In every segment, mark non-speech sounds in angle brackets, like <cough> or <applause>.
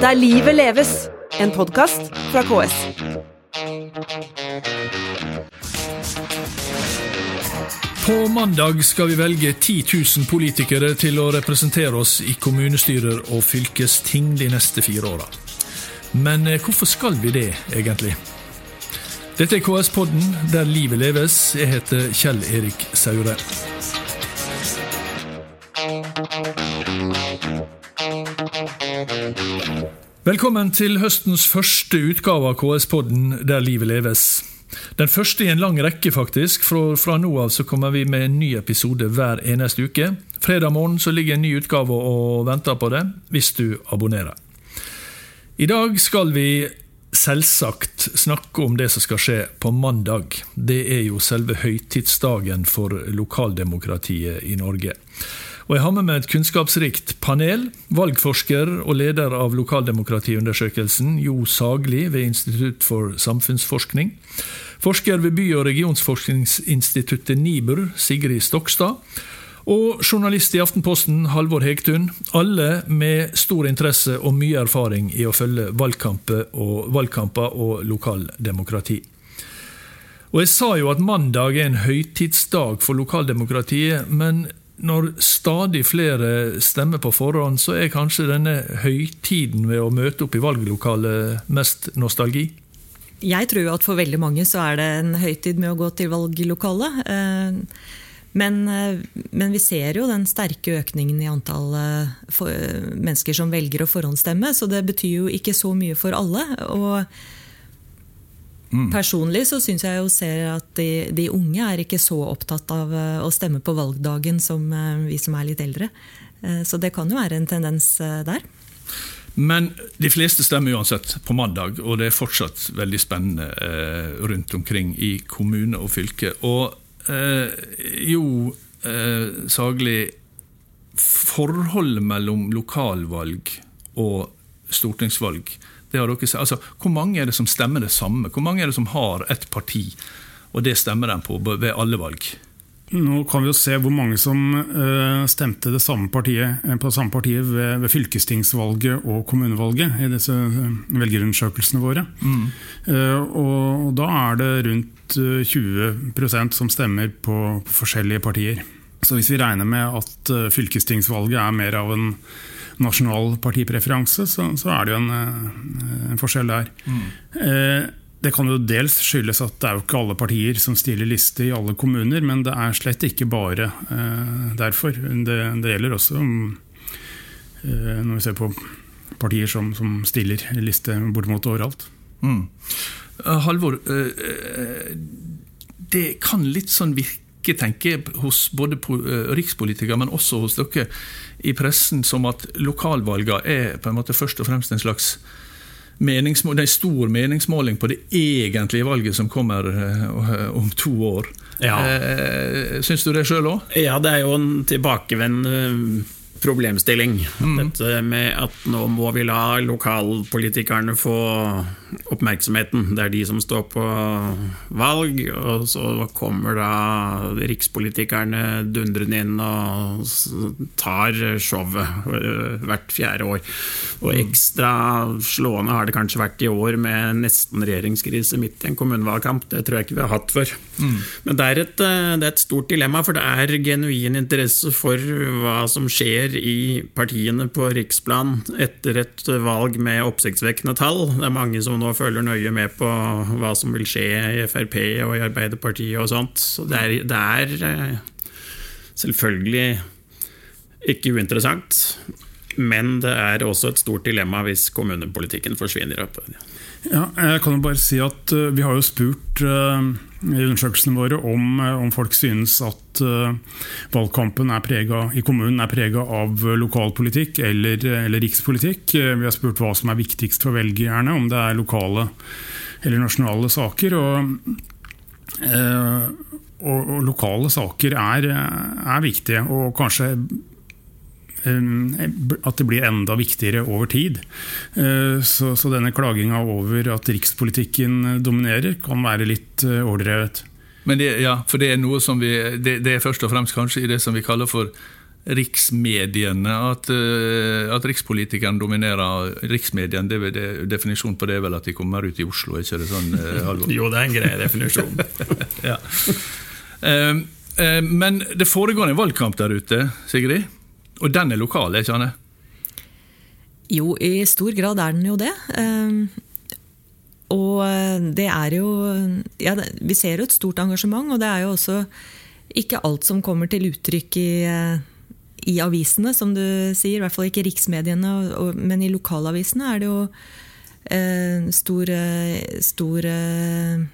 Der livet leves, en podkast fra KS. På mandag skal vi velge 10 000 politikere til å representere oss i kommunestyrer og fylkesting de neste fire åra. Men eh, hvorfor skal vi det, egentlig? Dette er KS-podden, der livet leves. Jeg heter Kjell Erik Saure. Velkommen til høstens første utgave av KS-podden Der livet leves. Den første i en lang rekke, faktisk. For fra nå av så kommer vi med en ny episode hver eneste uke. Fredag morgen så ligger en ny utgave og venter på det, hvis du abonnerer. I dag skal vi selvsagt snakke om det som skal skje på mandag. Det er jo selve høytidsdagen for lokaldemokratiet i Norge. Og Jeg har med meg et kunnskapsrikt panel. Valgforsker og leder av lokaldemokratiundersøkelsen, Jo Sagli ved Institutt for samfunnsforskning. Forsker ved By- og regionsforskningsinstituttet NIBR, Sigrid Stokstad. Og journalist i Aftenposten, Halvor Hegtun. Alle med stor interesse og mye erfaring i å følge valgkamper og, valgkamper og lokaldemokrati. Og Jeg sa jo at mandag er en høytidsdag for lokaldemokratiet, men når stadig flere stemmer på forhånd, så er kanskje denne høytiden ved å møte opp i valglokalet mest nostalgi? Jeg tror at for veldig mange så er det en høytid med å gå til valglokalet. Eh, men, eh, men, vi ser jo den sterke økningen i antall eh, mennesker som velger å forhåndsstemme, så det betyr jo ikke så mye for alle. og Mm. Personlig så syns jeg jo ser at de, de, unge er ikke så opptatt av eh, å stemme på valgdagen som eh, vi som er litt eldre. Eh, så det kan jo være en tendens der. Men de fleste stemmer uansett på mandag, og det er fortsatt veldig spennende rundt omkring i kommune og fylke. Og jo, Sagli, forholdet mellom lokalvalg og stortingsvalg det har dere Altså, hvor mange er det som stemmer det samme? Hvor mange er det som har ett parti, og det stemmer de på ved alle valg? Nå kan vi jo se hvor mange som uh, stemte det samme partiet, eh, på det samme partiet ved, ved, fylkestingsvalget og kommunevalget i disse uh, velgerundersøkelsene våre. Mm. Uh, og da er det rundt 20% som stemmer på, på, forskjellige partier. Så hvis vi regner med at fylkestingsvalget er mer av en nasjonal partipreferanse, så, så er det jo en, eh, en forskjell der. Mm. Eh, det kan jo dels skyldes at det er jo ikke alle partier som stiller liste i alle kommuner, men det er slett ikke bare eh, derfor. Det, det, gjelder også eh, når vi ser på partier som, som stiller liste bortimot overalt. Mm. Uh, Halvor, uh, det kan litt sånn virke tenker hos både rikspolitikere, men også hos dere i pressen som at lokalvalgene er på en måte først og fremst en slags meningsmål, det er stor meningsmåling på det egentlige valget som kommer uh, om to år. Ja. Uh, Syns du det sjøl òg? Ja, det er jo en tilbakevendende problemstilling. Mm. Dette med at nå må vi la lokalpolitikerne få oppmerksomheten. Det er de som står på valg, og så kommer da rikspolitikerne dundrende inn og tar showet øh, hvert fjerde år. Og mm. ekstra slående har det kanskje vært i år med nesten regjeringskrise midt i en kommunevalgkamp. Det tror jeg ikke vi har hatt før. Mm. Men det er, et, øh, det er et stort dilemma, for det er genuin interesse for hva som skjer skjer i partiene på riksplan etter et valg med oppsiktsvekkende tall. Det er mange som nå følger nøye med på hva som vil skje i Frp og i Arbeiderpartiet og sånt. Så det er, det er eh, selvfølgelig ikke uinteressant. Men det er også et stort dilemma hvis kommunepolitikken forsvinner. opp. Ja, jeg kan jo bare si at uh, Vi har jo spurt uh, i undersøkelsene våre om, uh, om folk synes at valgkampen preget, i kommunen er prega av lokalpolitikk eller, eller rikspolitikk. vi har spurt hva som er viktigst for velgerne, om det er lokale eller nasjonale saker. og og, lokale saker er, er, viktige, og kanskje at det blir enda viktigere over tid. Eh, så, så denne klaginga over at rikspolitikken dominerer, kan være litt eh, overdrevet. Men det, ja, for det er noe som vi det, det, er først og fremst kanskje i det som vi kaller for riksmediene. At, uh, at rikspolitikeren dominerer riksmediene. Det, det, definisjonen på det er vel at de kommer ut i Oslo, er ikke det sånn? Uh, <laughs> jo, det er en grei definisjon. <laughs> ja. uh, men det foregår en valgkamp der ute, Sigrid. Og den er lokal, ikke den? Jo, i stor grad er den jo det. Og det er jo ja, Vi ser jo et stort engasjement, og det er jo også ikke alt som kommer til uttrykk i, i avisene, som du sier. I hvert fall ikke riksmediene, men i lokalavisene er det jo eh, stor, stor eh,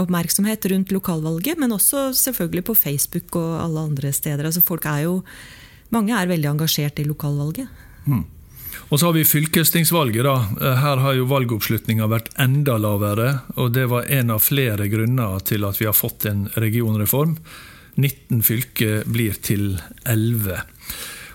oppmerksomhet rundt lokalvalget. Men også selvfølgelig på Facebook og alle andre steder. Altså folk er jo, mange er veldig engasjert i lokalvalget. Mm. Og så har vi fylkestingsvalget. da. Her har jo valgoppslutninga vært enda lavere. og Det var en av flere grunner til at vi har fått en regionreform. 19 fylker blir til 11.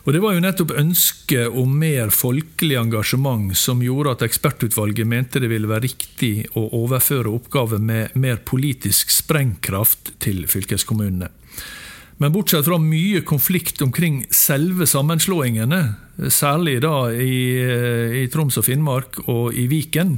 Og Det var jo nettopp ønsket om mer folkelig engasjement som gjorde at ekspertutvalget mente det ville være riktig å overføre oppgaver med mer politisk sprengkraft til fylkeskommunene. Men bortsett fra mye konflikt omkring selve sammenslåingene, særlig da i, i, Troms og Finnmark og i Viken,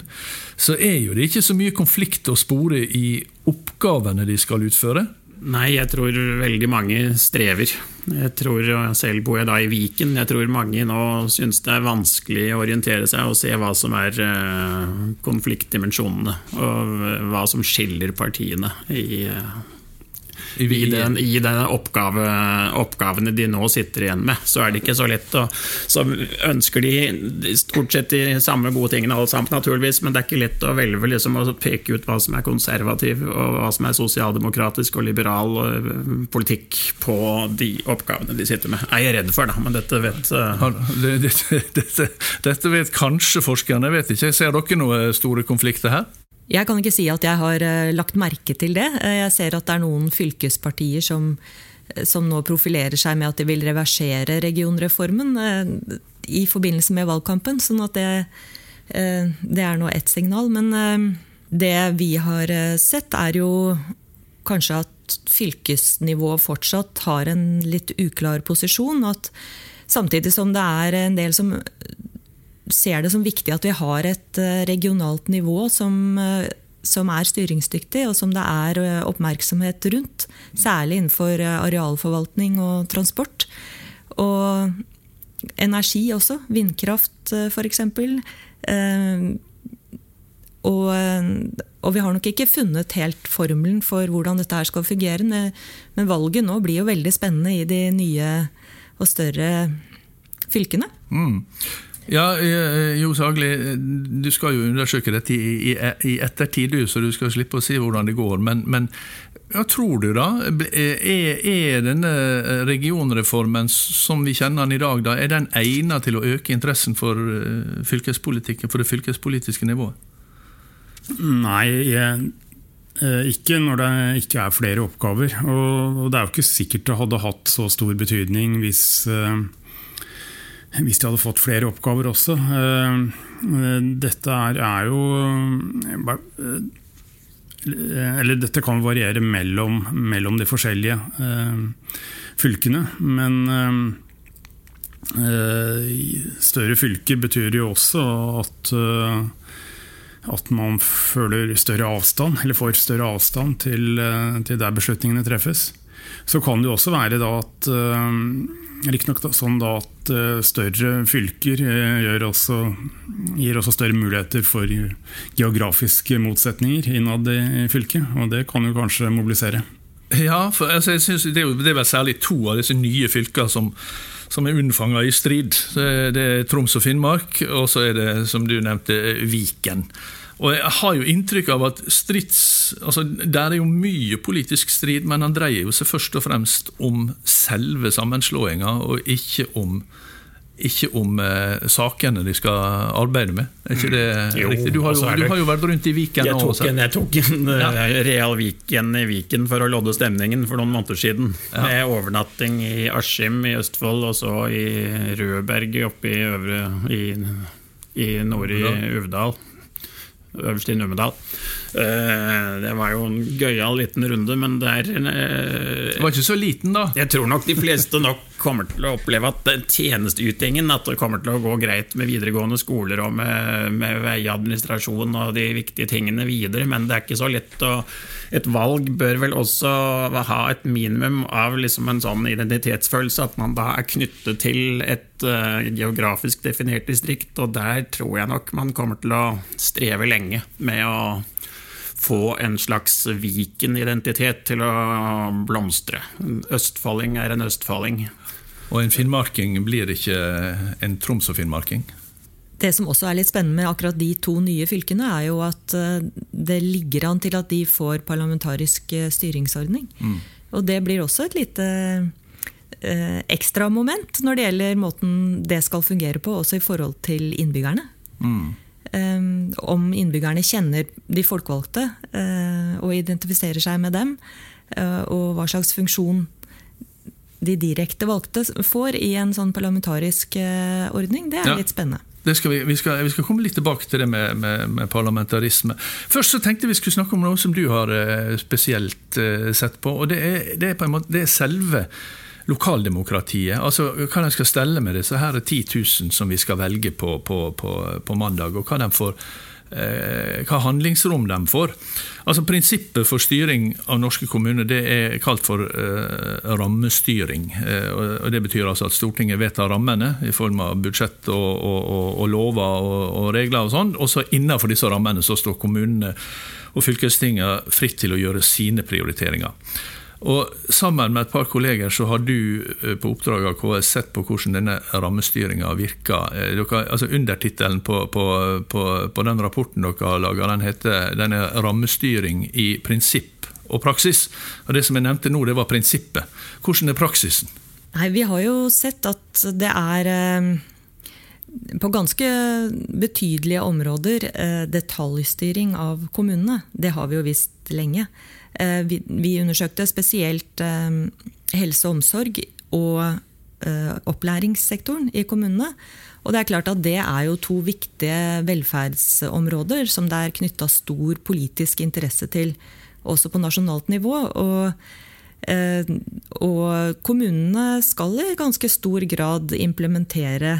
så er jo det ikke så mye konflikt å spore i oppgavene de skal utføre. Nei, jeg tror veldig mange strever. Jeg tror, Selv bor jeg da i Viken. Jeg tror mange nå syns det er vanskelig å orientere seg og se hva som er eh, konfliktdimensjonene, og hva som skiller partiene i eh, i, den, i den oppgave, oppgavene de nå sitter igjen med. Så er det ikke så lett Og, Så ønsker de stort sett de samme gode tingene alle sammen, naturligvis, men det er ikke lett å velge liksom, å peke ut hva som er konservativ, og hva som er sosialdemokratisk og liberal og eh, politikk på de oppgavene de sitter med. Er jeg redd for, da, men dette vet uh... dette, dette, dette vet kanskje forskerne, jeg vet ikke. Ser dere noen store konflikter her? Jeg kan ikke si at jeg har eh, lagt merke til det. Eh, jeg ser at det er noen fylkespartier som, eh, som nå profilerer seg med at de vil reversere regionreformen i forbindelse med valgkampen. sånn at det, det er nå ett signal. Men det vi har sett, er jo kanskje at fylkesnivået fortsatt har en litt uklar posisjon. At samtidig som det er en del som ser det som viktig at vi har et eh, regionalt nivå som, eh, som er styringsdyktig, og som det er eh, oppmerksomhet rundt. Særlig innenfor arealforvaltning og transport. Og energi også. Vindkraft, f.eks. Og, og, vi har nok ikke funnet helt formelen for hvordan dette her skal fungere. Men valget nå blir jo veldig spennende i de nye og større fylkene. Mm. Ja, eh, Jo Sagli, du skal jo undersøke dette i, i, i ettertid, så du skal slippe å si hvordan det går. Men, men hva tror du, da? Er, er, denne regionreformen som vi kjenner den i dag, da, er den egnet til å øke interessen for eh, fylkespolitikken, for det fylkespolitiske nivået? Nei, eh, ikke når det ikke er flere oppgaver. Og det er jo ikke sikkert det hadde hatt så stor betydning hvis hvis de hadde fått flere oppgaver også. Eh, dette er, er jo eh, Eller dette kan variere mellom, mellom de forskjellige eh, fylkene. Men større fylker betyr jo også at, at man føler større avstand, eller får større avstand til, til der beslutningene treffes. Så kan det jo også være at Riktignok sånn da at eh, større fylker eh, også, gir også større muligheter for geografiske motsetninger innad i fylket, og det kan jo kanskje mobilisere. Ja, for altså, jeg synes det, det er vel særlig to av disse nye fylkene som, som er unnfanga i strid. Det er Troms og Finnmark, og så er det, som du nevnte, Viken. Og jeg har jo inntrykk av at strids altså Der er jo mye politisk strid, men han dreier jo seg først og fremst om selve sammenslåinga, og ikke om ikke om eh, sakene de skal arbeide med. Er ikke det mm. jo, riktig? Du har, jo, du har, jo, vært rundt i Viken jeg tok, en, jeg tok en ja. Eh, real Viken i Viken for å lodde stemningen for noen måneder siden. Ja. Med overnatting i Askim i Østfold, og så i Rødberget oppe i, øvre, i, i nord i Uvdal øverst i Numedal. Eh, det var jo en gøyal liten runde, men det er Det var ikke så liten, da? Jeg tror nok de fleste nok kommer til å oppleve at den tjenesteytingen At det kommer til å gå greit med videregående skoler og med, med veiadministrasjon og de viktige tingene videre, men det er ikke så lett å Et valg bør vel også ha et minimum av liksom en sånn identitetsfølelse, at man da er knyttet til et uh, geografisk definert distrikt, og der tror jeg nok man kommer til å streve lenge med å få en slags Viken-identitet til å blomstre. Østfolding er en østfolding. Og en finnmarking blir ikke en Troms og finnmarking? Det som også er litt spennende med akkurat de to nye fylkene, er jo at eh, det ligger an til at de får parlamentarisk eh, styringsordning. Mm. Og det blir også et lite eh, ekstra moment når det gjelder måten det skal fungere på, også i forhold til innbyggerne. Mm. Um, om innbyggerne kjenner de folkevalgte uh, og identifiserer seg med dem, uh, og hva slags funksjon de direkte valgte får i en sånn parlamentarisk uh, ordning, det er ja. litt spennende. Skal vi, vi, skal, vi, skal, komme litt tilbake til det med, med, med, parlamentarisme. Først så tenkte vi skulle snakke om noe som du har spesielt sett på. og Det er, det er, måte, det er selve lokaldemokratiet. Altså Hva de skal stelle med disse her 10 000 som vi skal velge på, på, på, på mandag, og hva, de får, eh, hva handlingsrom de får. Altså Prinsippet for styring av norske kommuner det er kalt for eh, rammestyring. Eh, og Det betyr altså at Stortinget vedtar rammene i form av budsjett og, og, og, og lover og, regler, og sånn, og så innenfor disse rammene så står kommunene og fylkestingene fritt til å gjøre sine prioriteringer. Og Sammen med et par kolleger så har du eh, på oppdrag av KS sett på hvordan denne rammestyringa virker. Dere, altså Undertittelen på, på, på, på, den rapporten dere har laga, den heter denne 'Rammestyring i prinsipp og praksis'. Og Det som jeg nevnte nå, det var prinsippet. Hvordan er praksisen? Nei, Vi har jo sett at det er eh, på ganske betydelige områder detaljstyring av kommunene. Det har vi jo visst lenge. Eh, vi undersøkte spesielt eh, helse og omsorg og eh, opplæringssektoren i kommunene. Og det er klart at det er jo to viktige velferdsområder som det er knytta stor politisk interesse til, også på nasjonalt nivå. Og, og kommunene skal i ganske stor grad implementere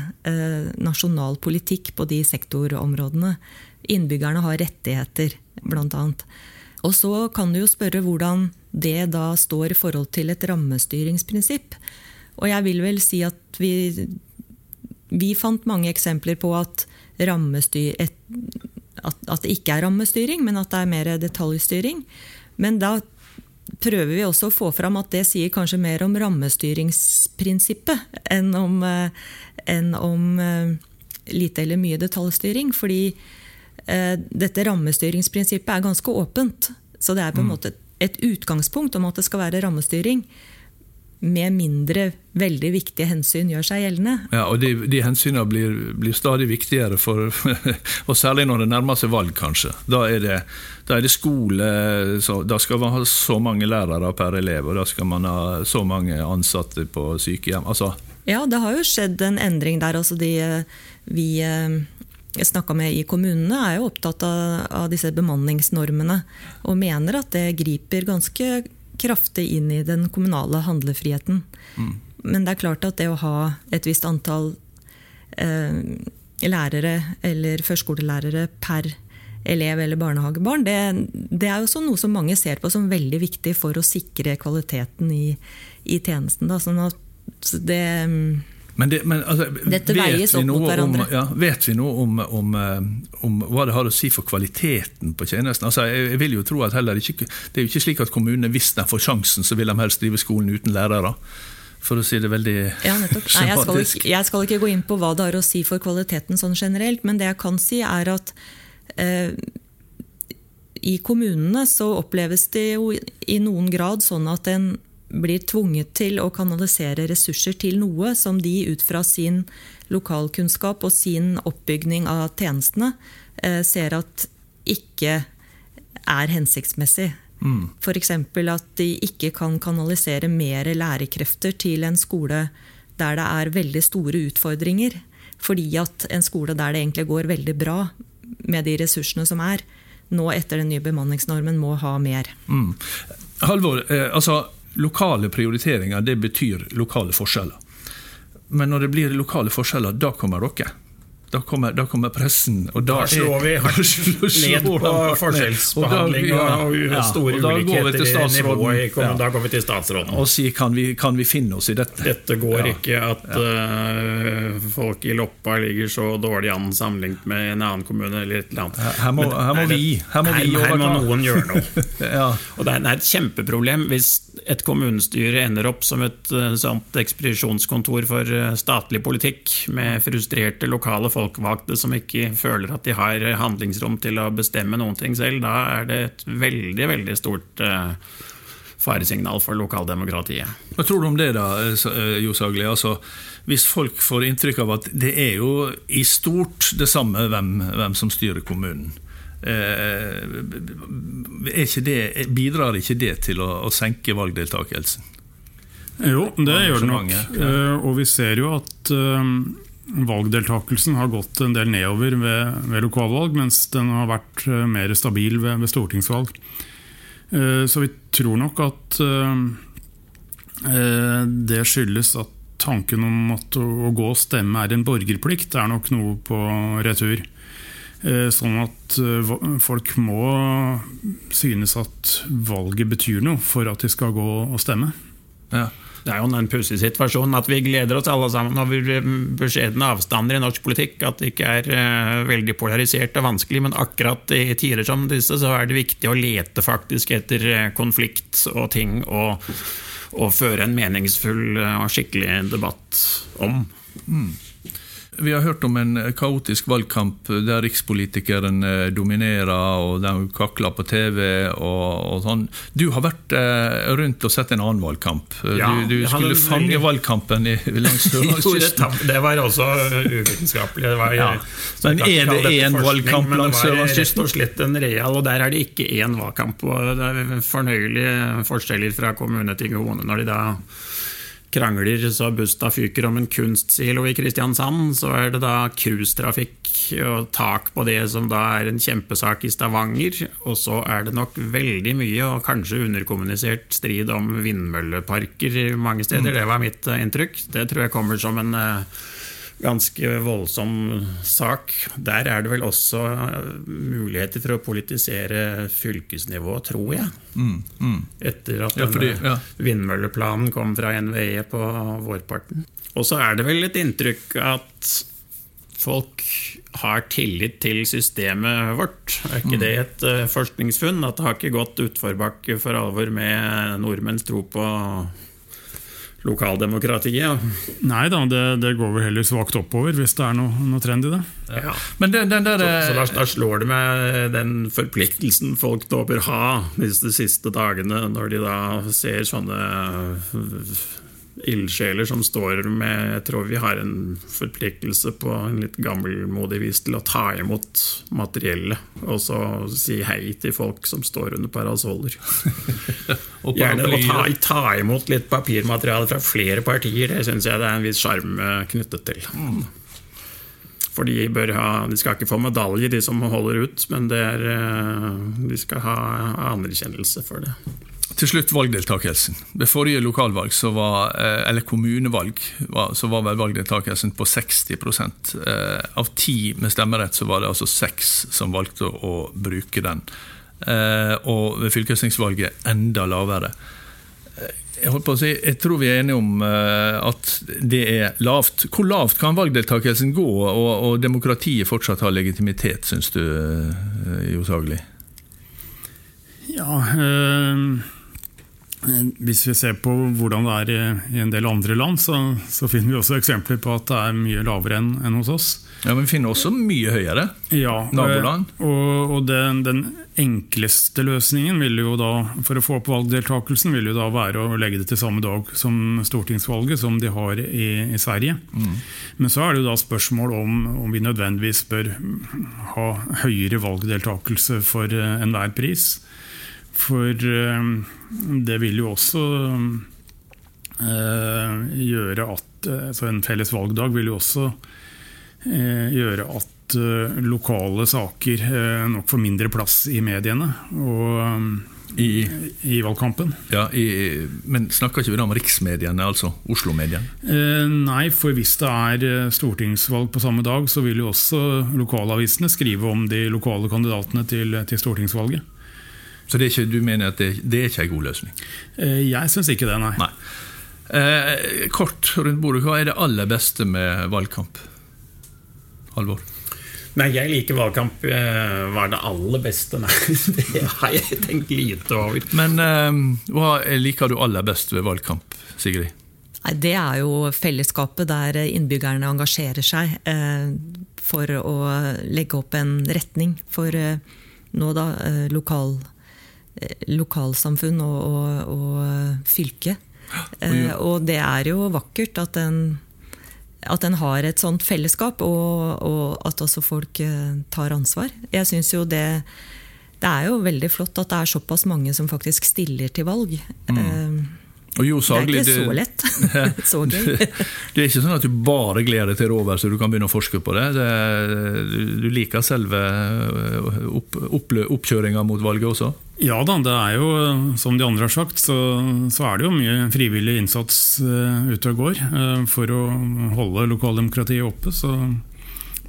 nasjonal politikk på de sektorområdene. Innbyggerne har rettigheter, blant annet. Og så kan du jo spørre hvordan det da står i forhold til et rammestyringsprinsipp. Og jeg vil vel si at vi, vi fant mange eksempler på at, et, at, at, det ikke er rammestyring, men at det er mer detaljstyring. Men da prøver vi også å få fram at det sier kanskje mer om rammestyringsprinsippet enn om, eh, enn om eh, lite eller mye detaljstyring. Fordi dette rammestyringsprinsippet er ganske åpent. Så det er på en mm. måte et utgangspunkt om at det skal være rammestyring. Med mindre veldig viktige hensyn gjør seg gjeldende. Ja, og De, de hensynene blir, blir, stadig viktigere, for, <laughs> og særlig når det nærmer seg valg, kanskje. Da er det, da er det skole, så, da skal man ha så mange lærere per elev, og da skal man ha så mange ansatte på sykehjem. Altså, ja, det har jo skjedd en endring der. Altså de, vi eh, snakka med i kommunene, er jo opptatt av, av, disse bemanningsnormene. Og mener at det griper ganske kraftig inn i den kommunale handlefriheten. Mm. Men det er klart at det å ha et visst antall eh, lærere eller førskolelærere per elev eller barnehagebarn, det, det, er jo også noe som mange ser på som veldig viktig for å sikre kvaliteten i, i tjenesten. Da. Sånn at det men, det, men altså, Dette veies opp mot hverandre. Om, ja, vet vi noe om, om, eh, om, hva det har å si for kvaliteten på tjenesten? Altså, jeg, vil jo tro at heller ikke, Det er jo ikke slik at kommunene, hvis de får sjansen, så vil de helst drive skolen uten lærere. For å si det veldig ja, Nei, jeg, skal ikke, jeg skal ikke gå inn på hva det har å si for kvaliteten sånn generelt, men det jeg kan si, er at eh, i kommunene så oppleves det jo i noen grad sånn at en blir tvunget til å kanalisere ressurser til noe som de ut fra sin lokalkunnskap og sin oppbygning av tjenestene eh, ser at ikke er hensiktsmessig. Mm. F.eks. at de ikke kan kanalisere mer lærekrefter til en skole der det er veldig store utfordringer. Fordi at en skole der det egentlig går veldig bra med de ressursene som er, nå etter den nye bemanningsnormen må ha mer. Mm. Halvor, eh, altså lokale prioriteringer det betyr lokale forskjeller. Men når det blir lokale forskjeller, da kommer dere. Da kommer, da kommer pressen, og da, Da slår vi hardt <laughs> ned på forskjellsbehandling Og da- og, og ja, store og går vi ulikheter i nivået. Ja. Da går vi til statsråden. Og sier kan vi, kan vi finne oss i dette? Dette går Ja. ikke at uh, folk i Loppa ligger så dårlig an sammenlignet med en annen kommune. eller et eller annet. Her- her må- her må vi- her må vi her, her må noen gjøre noe. <laughs> Ja. Og det er, et kjempeproblem hvis et kommunestyre ender opp som et eh, sånt ekspedisjonskontor for eh, statlig politikk, med frustrerte lokale folkevalgte som ikke føler at de har handlingsrom til å bestemme noen ting selv. Da er det et veldig, veldig stort eh, faresignal for lokaldemokratiet. Hva tror du om det, da, eh, Jo Sagli? Altså, hvis folk får inntrykk av at det er jo i stort det samme hvem, hvem som styrer kommunen, eh, er ikke det, bidrar ikke det til å, å senke valgdeltakelsen? Jo, det gjør det nok. Ja. Eh, Og vi ser jo at eh, valgdeltakelsen har gått en del nedover ved, ved lokalvalg, mens den har vært eh, mer stabil ved, ved stortingsvalg. Eh, Så vi tror nok at eh, det skyldes at tanken om at å, gå og stemme er en borgerplikt, er nok noe på retur. Sånn at folk må synes at valget betyr noe for at de skal gå og stemme. Ja. Det er jo en pussig situasjonen at vi gleder oss alle sammen over beskjedne avstander i norsk politikk. At det ikke er uh, veldig polarisert og vanskelig, men akkurat i tider som disse så er det viktig å lete faktisk etter eh, konflikt og ting og, føre en meningsfull eh, og skikkelig debatt om. Vi har hørt om en kaotisk valgkamp der rikspolitikeren eh, dominerer, og de kakler på TV og, og sånn. Du har vært eh, rundt og sett en annen valgkamp. Ja, du du skulle veldig- fange valgkampen i, <laughs> langs Sørlandskysten. det var også uvitenskapelig. Det var, Ja. Men er det én valgkamp langs Sørlandskysten? rett og slett en real, og der er det ikke én valgkamp. og Det er fornøyelige forskjeller fra kommune til kommune når de da krangler så busta fyker om en kunstsilo i Kristiansand, så er det da cruisetrafikk og tak på det som da er en kjempesak i Stavanger. Og så er det nok veldig mye, og kanskje underkommunisert, strid om vindmølleparker mange steder. Det var mitt eh, inntrykk. Det tror jeg kommer som en eh, ganske voldsom sak. Der er det vel også eh, muligheter for å politisere fylkesnivået, tror jeg. Etter at Ja, fordi- ja. vindmølleplanen kom fra NVE på vårparten. Og så er det vel et inntrykk at folk har tillit til systemet vårt. Er ikke det et eh, forskningsfunn? At det har ikke gått utforbakke for alvor med nordmenns tro på lokaldemokratiet? Nei da, det, det går vel heller svakt oppover, hvis det er noe, noe trend i det. Ja. Men den, den der Så, eh, så da, slår det med den forpliktelsen folk da bør ha disse siste dagene, når de da ser sånne ildsjeler som står med Jeg tror vi har en forpliktelse på en litt gammelmodig vis til å ta imot materiellet, og så si hei til folk som står under parasoller. <laughs> og Gjerne å ta, ta imot litt papirmateriale fra flere partier, det syns jeg det er en viss sjarm knyttet til. For de, bør ha, de skal ikke få medalje, de som holder ut, men det er, eh, de skal ha anerkjennelse for det. Til slutt valgdeltakelsen. Ved forrige lokalvalg, var, eh, eller kommunevalg, så var vel valgdeltakelsen på 60 Eh, Av ti med stemmerett så var det altså seks som valgte å bruke den. Eh, Og ved fylkestingsvalget enda lavere. Jeg, på å si, jeg tror vi er enige om at det er lavt. Hvor lavt kan valgdeltakelsen gå, og, og demokratiet fortsatt ha legitimitet, syns du, eh, Jo Sagli? Ja, eh, Hvis vi ser på hvordan det er i, en del andre land, så, så finner vi også eksempler på at det er mye lavere enn enn hos oss. Ja, Men vi finner også mye høyere. Ja, Naboland? eh, Og, og den, den enkleste løsningen vil jo da, for å få opp valgdeltakelsen, vil jo da være å legge det til samme dag som stortingsvalget, som de har i, i Sverige. Men så er det jo da spørsmål om, om vi nødvendigvis bør ha høyere valgdeltakelse for eh, enhver pris. For eh, det vil jo også eh, gjøre at eh, Så en felles valgdag vil jo også gjøre at lokale saker nok får mindre plass i mediene. Og, I, i valgkampen. ja, i, men snakker ikke vi da om riksmediene, altså Oslo-mediene? Eh, nei, for hvis det er stortingsvalg på samme dag, så vil jo også lokalavisene skrive om de lokale kandidatene til, til stortingsvalget. Så det er ikke, du mener at det, det er ikke en god løsning? Eh, jeg syns ikke det, nei. Nei. Eh, kort rundt bordet, hva er det aller beste med valgkamp? Halvor? Nei, jeg liker valgkamp. Hva er det aller beste? Nei, <laughs> det har jeg tenkt lite over. Men eh, hva liker du aller best ved valgkamp, Sigrid? Nei, Det er jo fellesskapet der innbyggerne engasjerer seg eh, for å legge opp en retning for eh, nå da eh, lokal, eh, lokalsamfunn og, og, og fylke. Eh, og det er jo vakkert at en, at en har et sånt fellesskap, og, og at også folk eh, tar ansvar. Jeg syns jo det det er jo veldig flott at det er såpass mange som faktisk stiller til valg. Eh, Og Jo det er ikke så lett. <laughs> så gøy. Det er ikke sånn at du bare gleder deg til råvær så du kan begynne å forske på det. det du, du liker selve opp, opp, oppkjøringa mot valget også? Ja da, det er jo, som de andre har sagt, så, så er det jo mye frivillig innsats uh, ute og går eh, for å holde lokaldemokratiet oppe. Så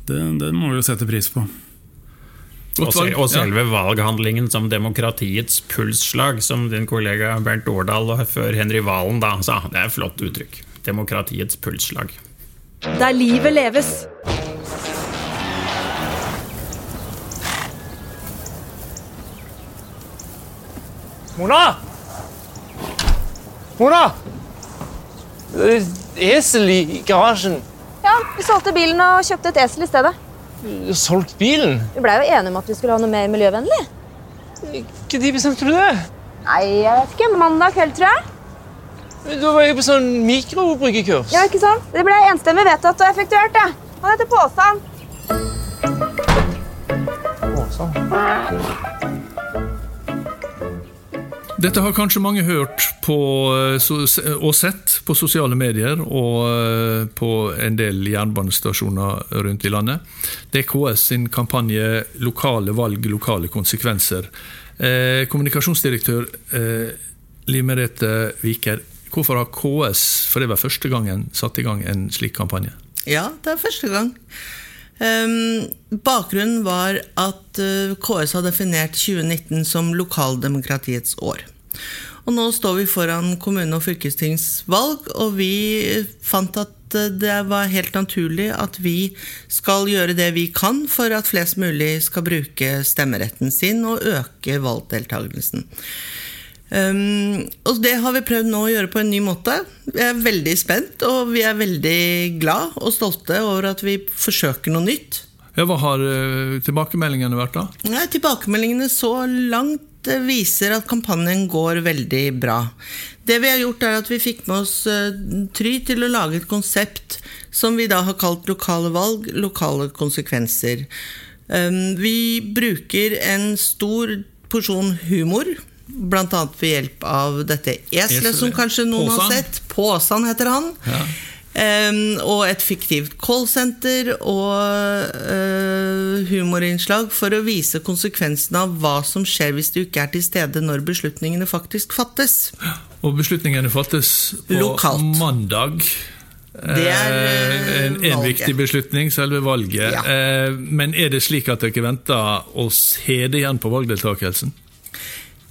det, det må vi jo sette pris på. Og, sel og Ja. selve valghandlingen som demokratiets pulsslag, som din kollega Bernt Årdal og før Henry Valen da sa. Det er et flott uttrykk. Demokratiets pulsslag. Der livet leves. Mona! Mona! Det er et esel i garasjen. Ja, vi solgte bilen og kjøpte et esel i stedet. Solgt bilen. Vi blei jo enige om at vi skulle ha noe mer miljøvennlig. Når bestemte du det? Nei, jeg vet ikke. Mandag kveld, tror jeg. Da var jeg på sånn mikrobryggekurs. Ja, ikke sant? Det ble enstemmig vedtatt og effektuert, det. Han heter Påsan. Sånn. Dette har kanskje mange hørt på, eh, og sett på sosiale medier og eh, på en del jernbanestasjoner rundt i landet. Det er KS sin kampanje 'Lokale valg, lokale konsekvenser'. Eh, kommunikasjonsdirektør eh, Liv Merete Viker, hvorfor har KS for det var første gangen satt i gang en slik kampanje? Ja, det er første gang. Um, bakgrunnen var at uh, KS har definert 2019 som lokaldemokratiets år. Og nå står vi foran kommune- og fylkestingsvalg, og vi fant at det var helt naturlig at vi skal gjøre det vi kan for at flest mulig skal bruke stemmeretten sin og øke valgdeltakelsen. Um, og det har vi prøvd nå å gjøre på en ny måte. Vi er veldig spent, og vi er veldig glad og stolte over at vi forsøker noe nytt. Ja, hva har uh, tilbakemeldingene vært, da? Nei, tilbakemeldingene så langt eh, viser at kampanjen går veldig bra. Det vi har gjort, er at vi fikk med oss eh, Try til å lage et konsept som vi da har kalt lokale valg, lokale konsekvenser. Um, vi bruker en stor porsjon humor, annet ved hjelp av dette eselet, som kanskje noen Påsan. har sett. Påsan heter han. Um, og et fiktivt callsenter og uh, humorinnslag for å vise konsekvensene av hva som skjer hvis du ikke er til stede når beslutningene faktisk fattes. Og beslutningene fattes på Lokalt. mandag. Det er, Eh, en, en viktig beslutning, selve valget. Ja. Eh, Men er det slik at dere venter å se det igjen på valgdeltakelsen?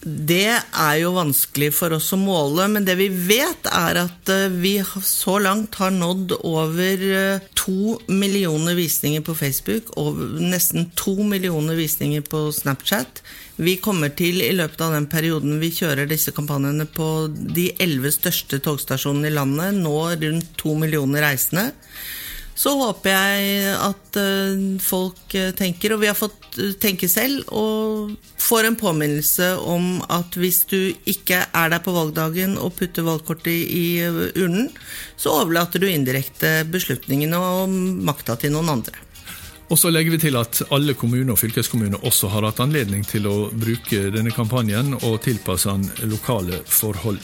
Det er jo vanskelig for oss å måle, men det vi vet er at eh, vi så langt har nådd over eh, to millioner visninger på Facebook og nesten to millioner visninger på Snapchat. Vi kommer til i løpet av den perioden vi kjører disse kampanjene på de elleve største togstasjonene i landet, nå rundt to millioner reisende. Så håper jeg at eh, folk eh, tenker, og vi har fått eh, tenke selv, og får en påminnelse om at hvis du ikke er der på valgdagen og putter valgkortet i urnen, så overlater du indirekte beslutningene og makta til noen andre. Og så legger vi til at alle kommuner og fylkeskommuner også har hatt anledning til å bruke denne kampanjen og tilpasse den lokale forhold.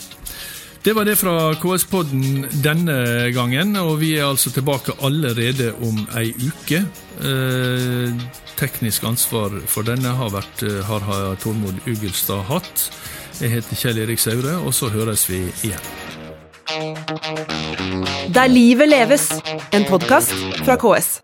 Det var det fra KS-podden denne gangen, og vi er altså tilbake allerede om ei uke. Eh, teknisk ansvar for denne har, vært, har, har Tormod Ugelstad hatt. Jeg heter Kjell Erik Saure, og så høres vi igjen. Der livet leves, en podkast fra KS.